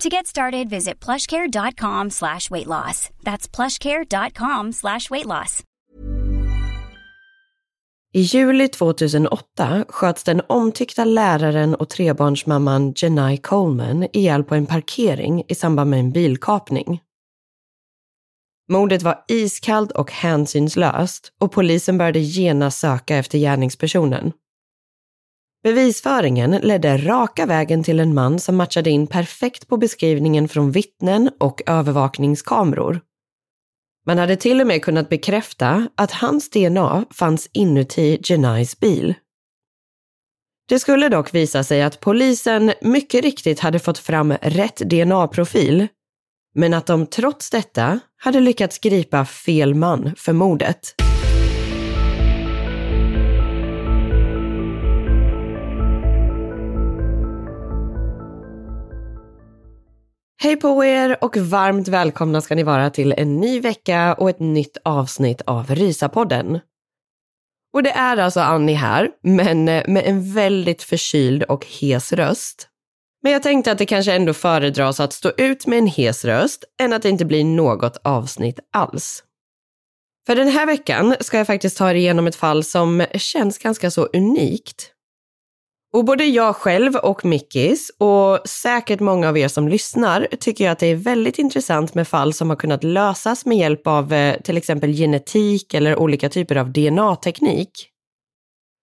To get started, visit plushcare.com slash weight loss. That's plushcare.com slash weight loss. I juli 2008 sköts den omtyckta läraren och trebarnsmamman Jenai Coleman ihjäl på en parkering i samband med en bilkapning. Mordet var iskallt och hänsynslöst och polisen började genast söka efter gärningspersonen. Bevisföringen ledde raka vägen till en man som matchade in perfekt på beskrivningen från vittnen och övervakningskameror. Man hade till och med kunnat bekräfta att hans DNA fanns inuti Jenais bil. Det skulle dock visa sig att polisen mycket riktigt hade fått fram rätt DNA-profil, men att de trots detta hade lyckats gripa fel man för mordet. Hej på er och varmt välkomna ska ni vara till en ny vecka och ett nytt avsnitt av Rysapodden. Och det är alltså Annie här, men eh, med en väldigt förkyld och hes röst. Men jag tänkte att det kanske ändå föredras att stå ut med en hes röst än att det inte blir något avsnitt alls. För den här veckan ska jag faktiskt ta er igenom ett fall som känns ganska så unikt. Och både jag själv och Mickis och säkert många av er som lyssnar tycker jag att det är väldigt intressant med fall som har kunnat lösas med hjälp av eh, till exempel genetik eller olika typer av DNA-teknik.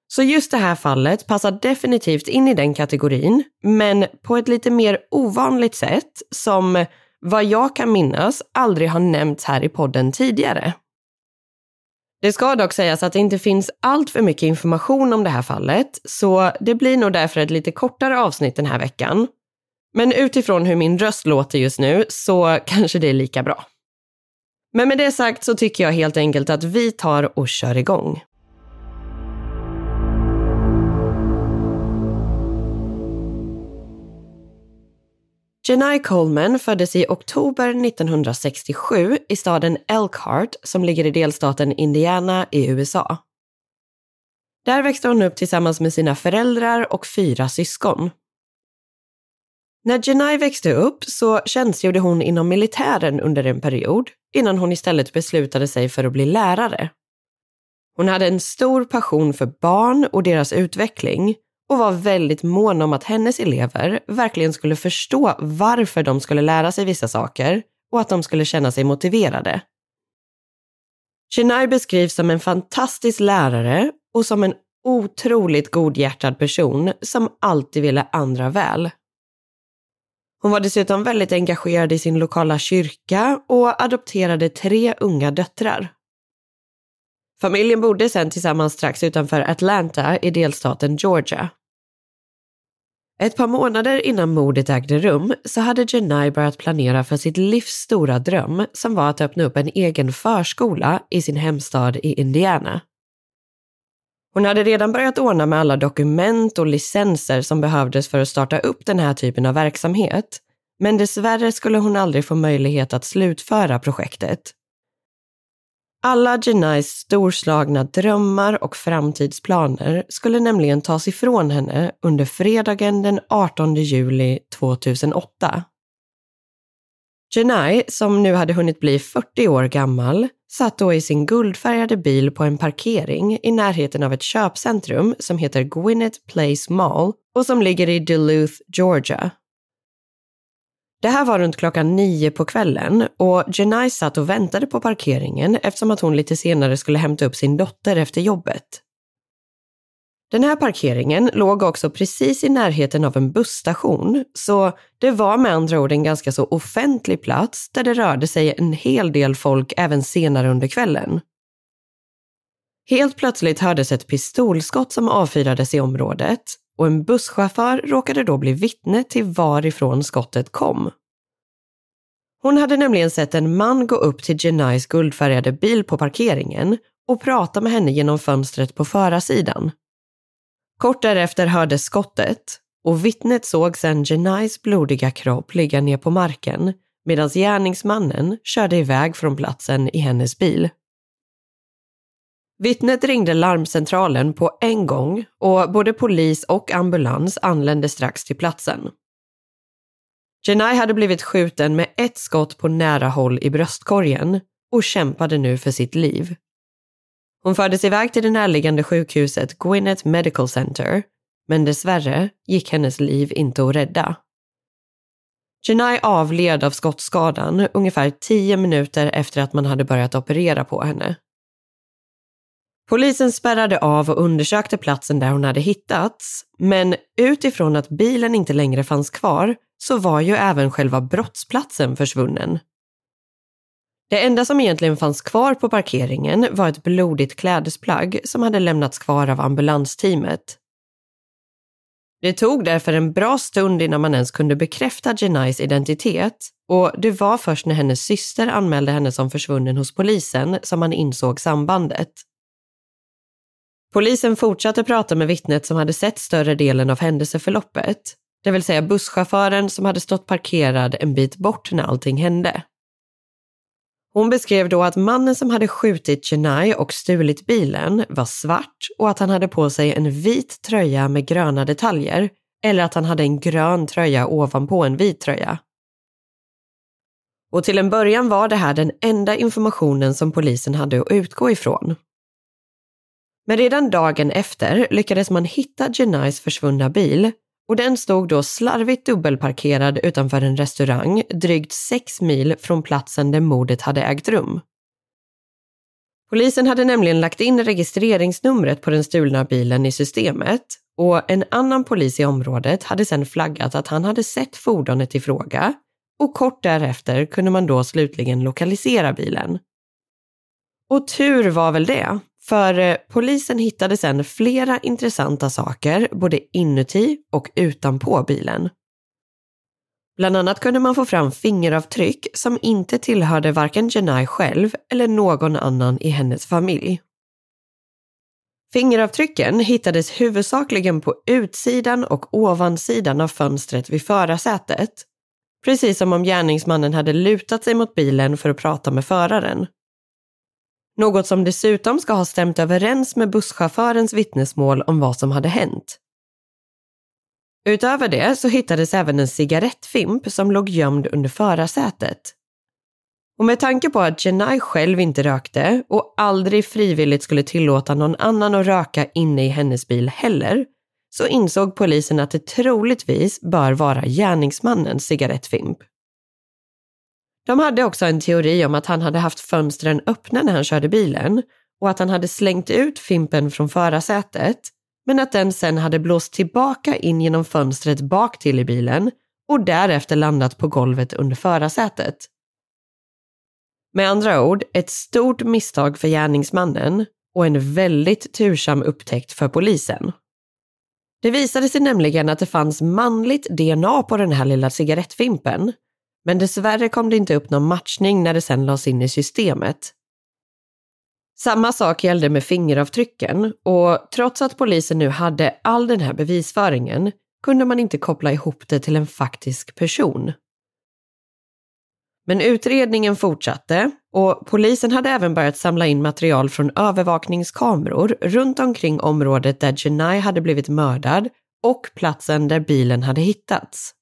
Så just det här fallet passar definitivt in i den kategorin, men på ett lite mer ovanligt sätt som vad jag kan minnas aldrig har nämnts här i podden tidigare. Det ska dock sägas att det inte finns allt för mycket information om det här fallet, så det blir nog därför ett lite kortare avsnitt den här veckan. Men utifrån hur min röst låter just nu så kanske det är lika bra. Men med det sagt så tycker jag helt enkelt att vi tar och kör igång. Jenai Coleman föddes i oktober 1967 i staden Elkhart som ligger i delstaten Indiana i USA. Där växte hon upp tillsammans med sina föräldrar och fyra syskon. När Jenai växte upp så tjänstgjorde hon inom militären under en period innan hon istället beslutade sig för att bli lärare. Hon hade en stor passion för barn och deras utveckling och var väldigt mån om att hennes elever verkligen skulle förstå varför de skulle lära sig vissa saker och att de skulle känna sig motiverade. Chennai beskrivs som en fantastisk lärare och som en otroligt godhjärtad person som alltid ville andra väl. Hon var dessutom väldigt engagerad i sin lokala kyrka och adopterade tre unga döttrar. Familjen bodde sedan tillsammans strax utanför Atlanta i delstaten Georgia. Ett par månader innan mordet ägde rum så hade Jenai börjat planera för sitt livs stora dröm som var att öppna upp en egen förskola i sin hemstad i Indiana. Hon hade redan börjat ordna med alla dokument och licenser som behövdes för att starta upp den här typen av verksamhet. Men dessvärre skulle hon aldrig få möjlighet att slutföra projektet. Alla Jenais storslagna drömmar och framtidsplaner skulle nämligen tas ifrån henne under fredagen den 18 juli 2008. Jenai, som nu hade hunnit bli 40 år gammal, satt då i sin guldfärgade bil på en parkering i närheten av ett köpcentrum som heter Gwinnett Place Mall och som ligger i Duluth, Georgia. Det här var runt klockan nio på kvällen och Jenai satt och väntade på parkeringen eftersom att hon lite senare skulle hämta upp sin dotter efter jobbet. Den här parkeringen låg också precis i närheten av en busstation, så det var med andra ord en ganska så offentlig plats där det rörde sig en hel del folk även senare under kvällen. Helt plötsligt hördes ett pistolskott som avfyrades i området och en busschaufför råkade då bli vittne till varifrån skottet kom. Hon hade nämligen sett en man gå upp till Jenais guldfärgade bil på parkeringen och prata med henne genom fönstret på förarsidan. Kort därefter hördes skottet och vittnet såg sedan Jenais blodiga kropp ligga ner på marken medan gärningsmannen körde iväg från platsen i hennes bil. Vittnet ringde larmcentralen på en gång och både polis och ambulans anlände strax till platsen. Jenai hade blivit skjuten med ett skott på nära håll i bröstkorgen och kämpade nu för sitt liv. Hon fördes iväg till det närliggande sjukhuset Gwinnett Medical Center, men dessvärre gick hennes liv inte att rädda. Jenai avled av skottskadan ungefär tio minuter efter att man hade börjat operera på henne. Polisen spärrade av och undersökte platsen där hon hade hittats, men utifrån att bilen inte längre fanns kvar så var ju även själva brottsplatsen försvunnen. Det enda som egentligen fanns kvar på parkeringen var ett blodigt klädesplagg som hade lämnats kvar av ambulansteamet. Det tog därför en bra stund innan man ens kunde bekräfta Jenais identitet och det var först när hennes syster anmälde henne som försvunnen hos polisen som man insåg sambandet. Polisen fortsatte prata med vittnet som hade sett större delen av händelseförloppet, det vill säga busschauffören som hade stått parkerad en bit bort när allting hände. Hon beskrev då att mannen som hade skjutit Chennai och stulit bilen var svart och att han hade på sig en vit tröja med gröna detaljer eller att han hade en grön tröja ovanpå en vit tröja. Och till en början var det här den enda informationen som polisen hade att utgå ifrån. Men redan dagen efter lyckades man hitta Genais försvunna bil och den stod då slarvigt dubbelparkerad utanför en restaurang drygt sex mil från platsen där mordet hade ägt rum. Polisen hade nämligen lagt in registreringsnumret på den stulna bilen i systemet och en annan polis i området hade sedan flaggat att han hade sett fordonet i fråga och kort därefter kunde man då slutligen lokalisera bilen. Och tur var väl det, för eh, polisen hittade sedan flera intressanta saker både inuti och utanpå bilen. Bland annat kunde man få fram fingeravtryck som inte tillhörde varken Jenai själv eller någon annan i hennes familj. Fingeravtrycken hittades huvudsakligen på utsidan och ovansidan av fönstret vid förarsätet. Precis som om gärningsmannen hade lutat sig mot bilen för att prata med föraren. Något som dessutom ska ha stämt överens med busschaufförens vittnesmål om vad som hade hänt. Utöver det så hittades även en cigarettfimp som låg gömd under förarsätet. Och med tanke på att Jenai själv inte rökte och aldrig frivilligt skulle tillåta någon annan att röka inne i hennes bil heller, så insåg polisen att det troligtvis bör vara gärningsmannens cigarettfimp. De hade också en teori om att han hade haft fönstren öppna när han körde bilen och att han hade slängt ut fimpen från förarsätet, men att den sen hade blåst tillbaka in genom fönstret bak till i bilen och därefter landat på golvet under förarsätet. Med andra ord, ett stort misstag för gärningsmannen och en väldigt tursam upptäckt för polisen. Det visade sig nämligen att det fanns manligt DNA på den här lilla cigarettfimpen men dessvärre kom det inte upp någon matchning när det sen lades in i systemet. Samma sak gällde med fingeravtrycken och trots att polisen nu hade all den här bevisföringen kunde man inte koppla ihop det till en faktisk person. Men utredningen fortsatte Och polisen hade även börjat samla in material från övervakningskameror runt omkring området där Jenai hade blivit mördad och platsen där bilen hade hittats.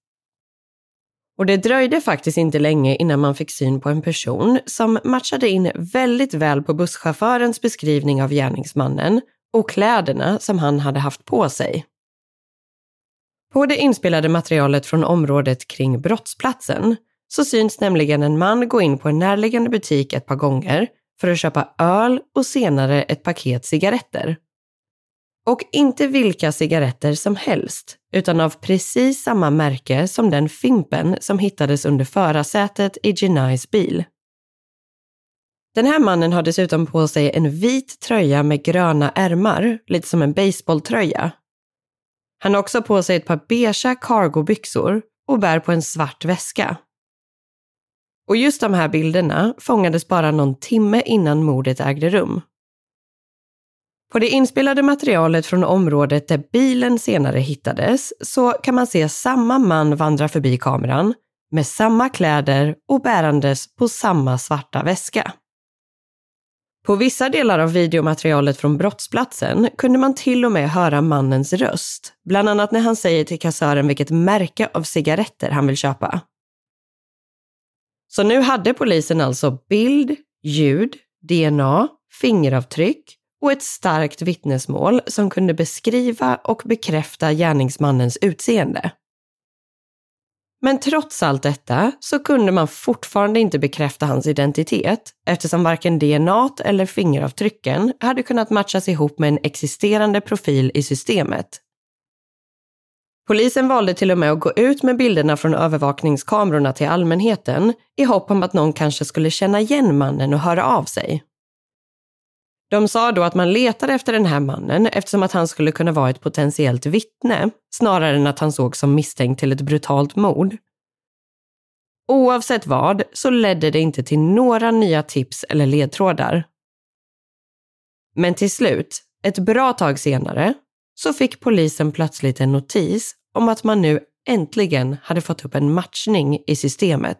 Och det dröjde faktiskt inte länge innan man fick syn på en person som matchade in väldigt väl på busschaufförens beskrivning av gärningsmannen och kläderna som han hade haft på sig. På det inspelade materialet från området kring brottsplatsen så syns nämligen en man gå in på en närliggande butik ett par gånger för att köpa öl och senare ett paket cigaretter. Och inte vilka cigaretter som helst, utan av precis samma märke som den Fimpen som hittades under förarsätet i Genais bil. Den här mannen har dessutom på sig en vit tröja med gröna ärmar, lite som en baseballtröja. Han har också på sig ett par beiga cargobyxor och bär på en svart väska. Och just de här bilderna fångades bara någon timme innan mordet ägde rum. På det inspelade materialet från området där bilen senare hittades så kan man se samma man vandra förbi kameran med samma kläder och bärandes på samma svarta väska. På vissa delar av videomaterialet från brottsplatsen kunde man till och med höra mannens röst, bland annat när han säger till kassören vilket märke av cigaretter han vill köpa. Så nu hade polisen alltså bild, ljud, DNA, fingeravtryck och ett starkt vittnesmål som kunde beskriva och bekräfta gärningsmannens utseende. Men trots allt detta så kunde man fortfarande inte bekräfta hans identitet eftersom varken DNA eller fingeravtrycken hade kunnat matchas ihop med en existerande profil i systemet. Polisen valde till och med att gå ut med bilderna från övervakningskamerorna till allmänheten i hopp om att någon kanske skulle känna igen mannen och höra av sig. De sa då att man letade efter den här mannen eftersom att han skulle kunna vara ett potentiellt vittne snarare än att han såg som misstänkt till ett brutalt mord. Oavsett vad så ledde det inte till några nya tips eller ledtrådar. Men till slut, ett bra tag senare, så fick polisen plötsligt en notis om att man nu äntligen hade fått upp en matchning i systemet.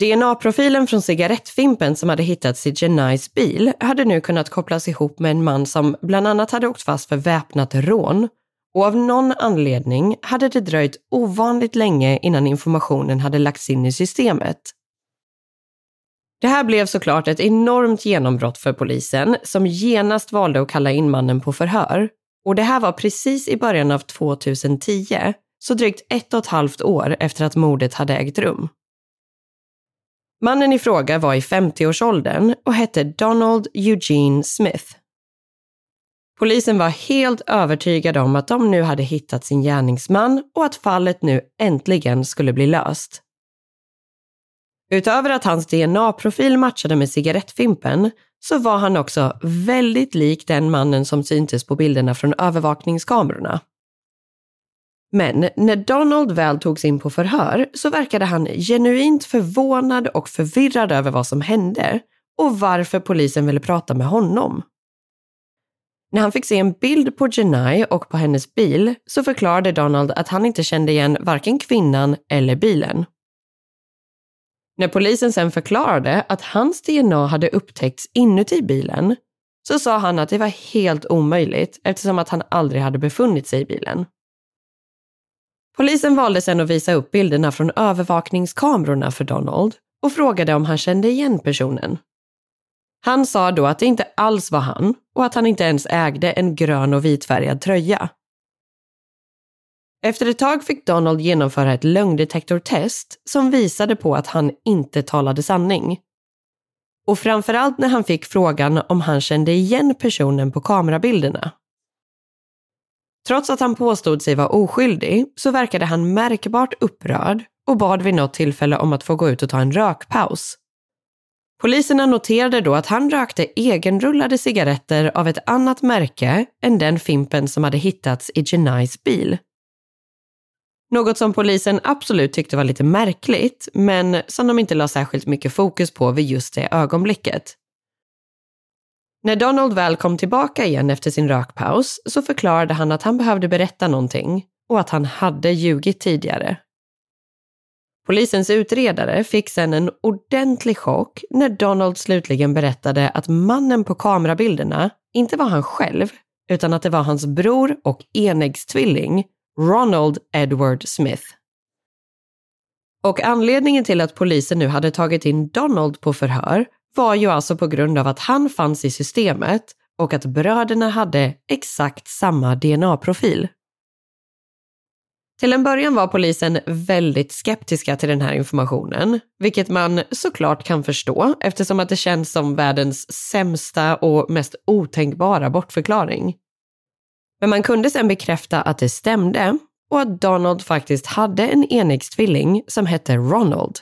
DNA-profilen från cigarettfimpen som hade hittats i Genais bil hade nu kunnat kopplas ihop med en man som bland annat hade åkt fast för väpnat rån och av någon anledning hade det dröjt ovanligt länge innan informationen hade lagts in i systemet. Det här blev såklart ett enormt genombrott för polisen som genast valde att kalla in mannen på förhör. Och det här var precis i början av 2010, så drygt ett och ett halvt år efter att mordet hade ägt rum. Mannen i fråga var i 50-årsåldern och hette Donald Eugene Smith. Polisen var helt övertygade om att de nu hade hittat sin gärningsman och att fallet nu äntligen skulle bli löst. Utöver att hans DNA-profil matchade med cigarettfimpen så var han också väldigt lik den mannen som syntes på bilderna från övervakningskamerorna. Men när Donald väl togs in på förhör så verkade han genuint förvånad och förvirrad över vad som hände och varför polisen ville prata med honom. När han fick se en bild på Jenai och på hennes bil så förklarade Donald att han inte kände igen varken kvinnan eller bilen. När polisen sen förklarade att hans DNA hade upptäckts inuti bilen så sa han att det var helt omöjligt eftersom att han aldrig hade befunnit sig i bilen. Polisen valde sedan att visa upp bilderna från övervakningskamerorna för Donald och frågade om han kände igen personen. Han sa då att det inte alls var han och att han inte ens ägde en grön och vitfärgad tröja. Efter ett tag fick Donald genomföra ett lögndetektortest som visade på att han inte talade sanning. Och framförallt när han fick frågan om han kände igen personen på kamerabilderna. Trots att han påstod sig vara oskyldig så verkade han märkbart upprörd och bad vid något tillfälle om att få gå ut och ta en rökpaus. Poliserna noterade då att han rökte egenrullade cigaretter av ett annat märke än den Fimpen som hade hittats i Genais bil. Något som polisen absolut tyckte var lite märkligt, men som de inte la särskilt mycket fokus på vid just det ögonblicket. När Donald väl kom tillbaka igen efter sin rökpaus så förklarade han att han behövde berätta någonting och att han hade ljugit tidigare. Polisens utredare fick sedan en ordentlig chock när Donald slutligen berättade att mannen på kamerabilderna inte var han själv, utan att det var hans bror och enäggstvilling Ronald Edward Smith. Och anledningen till att polisen nu hade tagit in Donald på förhör var ju alltså på grund av att han fanns i systemet och att bröderna hade exakt samma DNA-profil. Till en början var polisen väldigt skeptiska till den här informationen, vilket man såklart kan förstå eftersom att det känns som världens sämsta och mest otänkbara bortförklaring. Men man kunde sen bekräfta att det stämde och att Donald faktiskt hade en enäggstvilling som hette Ronald.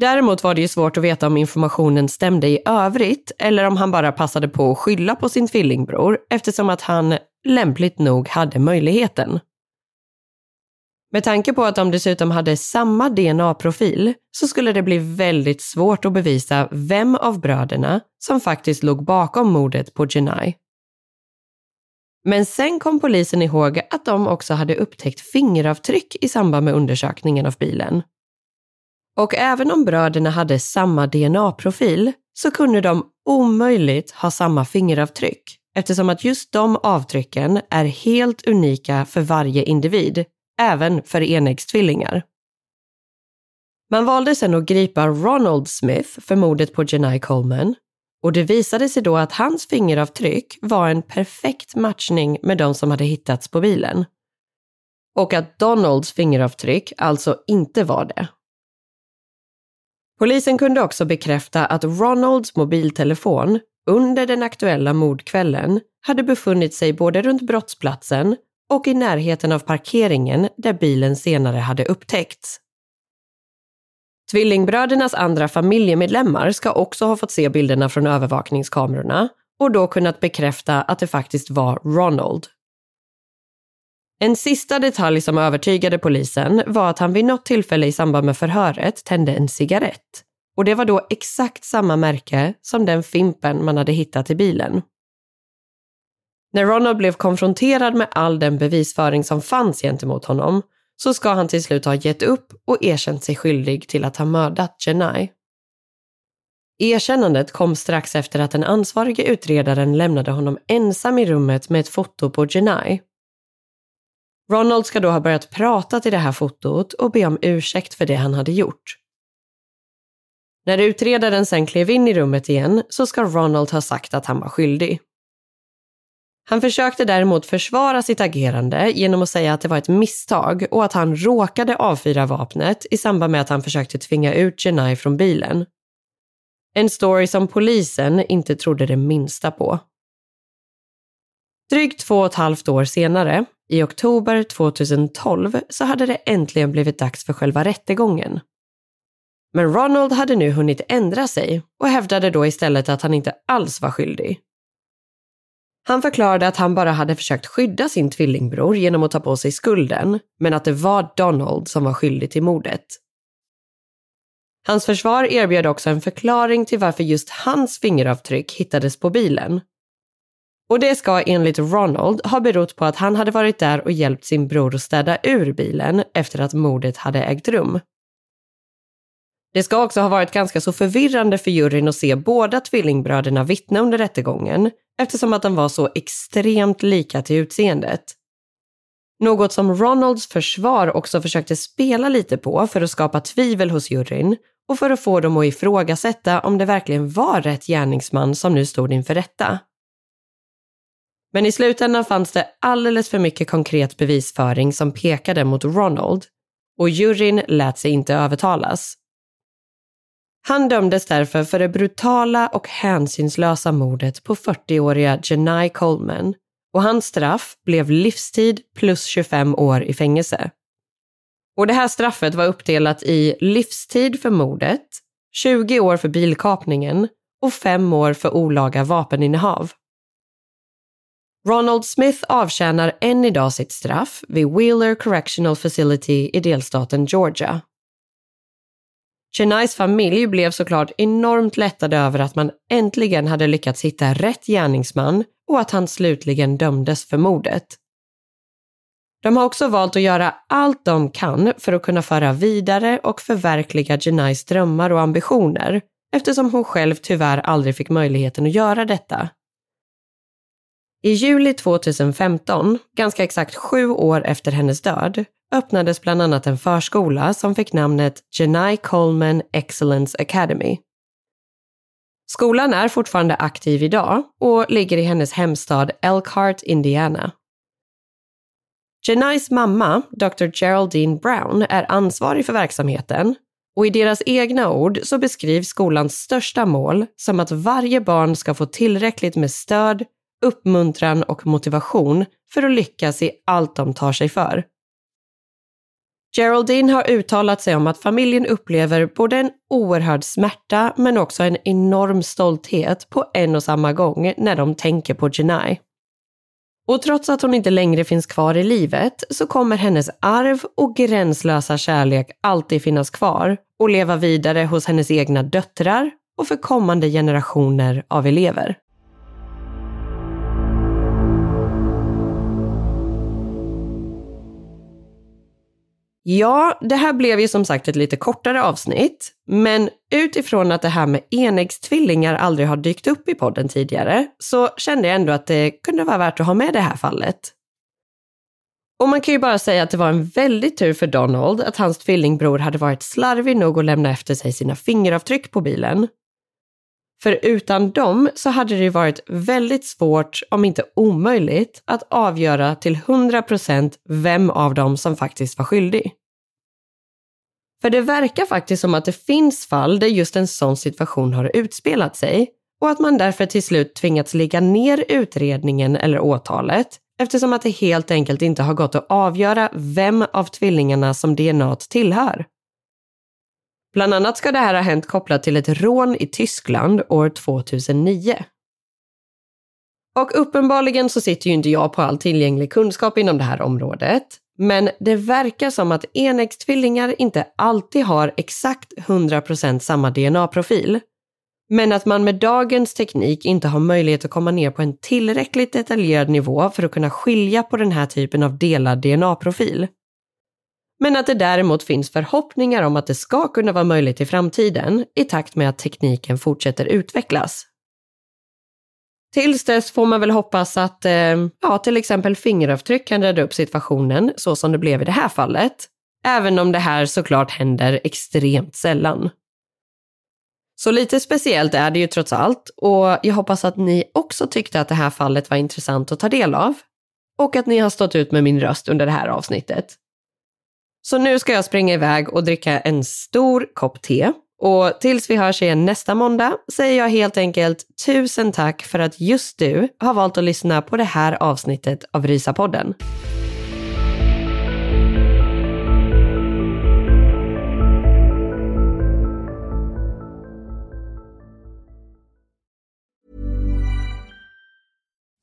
Däremot var det ju svårt att veta om informationen stämde i övrigt eller om han bara passade på att skylla på sin tvillingbror eftersom att han lämpligt nog hade möjligheten. Med tanke på att de dessutom hade samma DNA-profil så skulle det bli väldigt svårt att bevisa vem av bröderna som faktiskt låg bakom mordet på Jenai. Men sen kom polisen ihåg att de också hade upptäckt fingeravtryck i samband med undersökningen av bilen. Och även om bröderna hade samma DNA-profil så kunde de omöjligt ha samma fingeravtryck eftersom att just de avtrycken är helt unika för varje individ, även för enäggstvillingar. Man valde sedan att gripa Ronald Smith för mordet på Jenai Coleman och det visade sig då att hans fingeravtryck var en perfekt matchning med de som hade hittats på bilen. Och att Donalds fingeravtryck alltså inte var det. Polisen kunde också bekräfta att Ronalds mobiltelefon under den aktuella mordkvällen hade befunnit sig både runt brottsplatsen och i närheten av parkeringen där bilen senare hade upptäckts. Tvillingbrödernas andra familjemedlemmar ska också ha fått se bilderna från övervakningskamerorna och då kunnat bekräfta att det faktiskt var Ronald. En sista detalj som övertygade polisen var att han vid något tillfälle i samband med förhöret tände en cigarett. Och det var då exakt samma märke som den fimpen man hade hittat i bilen. När Ronald blev konfronterad med all den bevisföring som fanns gentemot honom så ska han till slut ha gett upp och erkänt sig skyldig till att ha mördat Jenai. Erkännandet kom strax efter att den ansvarige utredaren lämnade honom ensam i rummet med ett foto på Jenai. Ronald ska då ha börjat prata till det här fotot och be om ursäkt för det han hade gjort. När utredaren sen klev in i rummet igen så ska Ronald ha sagt att han var skyldig. Han försökte däremot försvara sitt agerande genom att säga att det var ett misstag och att han råkade avfyra vapnet i samband med att han försökte tvinga ut Jenai från bilen. En story som polisen inte trodde det minsta på. Drygt två och ett halvt år senare, i oktober 2012, så hade det äntligen blivit dags för själva rättegången. Men Ronald hade nu hunnit ändra sig och hävdade då istället att han inte alls var skyldig. Han förklarade att han bara hade försökt skydda sin tvillingbror genom att ta på sig skulden, men att det var Donald som var skyldig till mordet. Hans försvar erbjöd också en förklaring till varför just hans fingeravtryck hittades på bilen. Och det ska enligt Ronald ha berott på att han hade varit där och hjälpt sin bror att städa ur bilen efter att mordet hade ägt rum. Det ska också ha varit ganska så förvirrande för juryn att se båda tvillingbröderna vittna under rättegången eftersom att de var så extremt lika till utseendet. Något som Ronalds försvar också försökte spela lite på för att skapa tvivel hos juryn och för att få dem att ifrågasätta om det verkligen var rätt gärningsman som nu stod inför rätta. Men i slutändan fanns det alldeles för mycket konkret bevisföring som pekade mot Ronald och juryn lät sig inte övertalas. Han dömdes därför för det brutala och hänsynslösa mordet på 40-åriga Janai Coleman och hans straff blev livstid plus 25 år i fängelse. Och det här straffet var uppdelat i livstid för mordet, 20 år för bilkapningen och 5 år för olaga vapeninnehav. Ronald Smith avtjänar än idag sitt straff vid Wheeler Correctional Facility i delstaten Georgia. Chenais familj blev såklart enormt lättade över att man äntligen hade lyckats hitta rätt gärningsman och att han slutligen dömdes för mordet. De har också valt att göra allt de kan för att kunna föra vidare och förverkliga Jenais drömmar och ambitioner eftersom hon själv tyvärr aldrig fick möjligheten att göra detta. I juli 2015, ganska exakt sju år efter hennes död, öppnades bland annat en förskola som fick namnet Jenai Coleman Excellence Academy. Skolan är fortfarande aktiv idag och ligger i hennes hemstad Elkhart, Indiana. Jenais mamma, Dr. Geraldine Brown, är ansvarig för verksamheten och i deras egna ord så beskrivs skolans största mål som att varje barn ska få tillräckligt med stöd, uppmuntran och motivation för att lyckas i allt de tar sig för. Geraldine har uttalat sig om att familjen upplever både en oerhörd smärta men också en enorm stolthet på en och samma gång när de tänker på Jenai. Och trots att hon inte längre finns kvar i livet så kommer hennes arv och gränslösa kärlek alltid finnas kvar och leva vidare hos hennes egna döttrar och för kommande generationer av elever. Ja, det här blev ju som sagt ett lite kortare avsnitt, men utifrån att det här med enäggstvillingar aldrig har dykt upp i podden tidigare så kände jag ändå att det kunde vara värt att ha med det här fallet. Och man kan ju bara säga att det var en väldigt tur för Donald att hans tvillingbror hade varit slarvig nog att lämna efter sig sina fingeravtryck på bilen. För utan dem så hade det varit väldigt svårt, om inte omöjligt, att avgöra till 100% vem av dem som faktiskt var skyldig. För det verkar faktiskt som att det finns fall där just en sån situation har utspelat sig och att man därför till slut tvingats lägga ner utredningen eller åtalet eftersom att det helt enkelt inte har gått att avgöra vem av tvillingarna som DNA tillhör. Bland annat ska det här ha hänt kopplat till ett rån i Tyskland år 2009. Och uppenbarligen så sitter ju inte jag på all tillgänglig kunskap inom det här området. Men det verkar som att enäggstvillingar inte alltid har exakt 100% samma DNA-profil. Men att man med dagens teknik inte har möjlighet att komma ner på en tillräckligt detaljerad nivå för att kunna skilja på den här typen av delad DNA-profil men att det däremot finns förhoppningar om att det ska kunna vara möjligt i framtiden i takt med att tekniken fortsätter utvecklas. Tills dess får man väl hoppas att eh, ja, till exempel fingeravtryck kan rädda upp situationen så som det blev i det här fallet. Även om det här såklart händer extremt sällan. Så lite speciellt är det ju trots allt och jag hoppas att ni också tyckte att det här fallet var intressant att ta del av. Och att ni har stått ut med min röst under det här avsnittet. Så nu ska jag springa iväg och dricka en stor kopp te. Och tills vi hörs igen nästa måndag säger jag helt enkelt tusen tack för att just du har valt att lyssna på det här avsnittet av Rysapodden.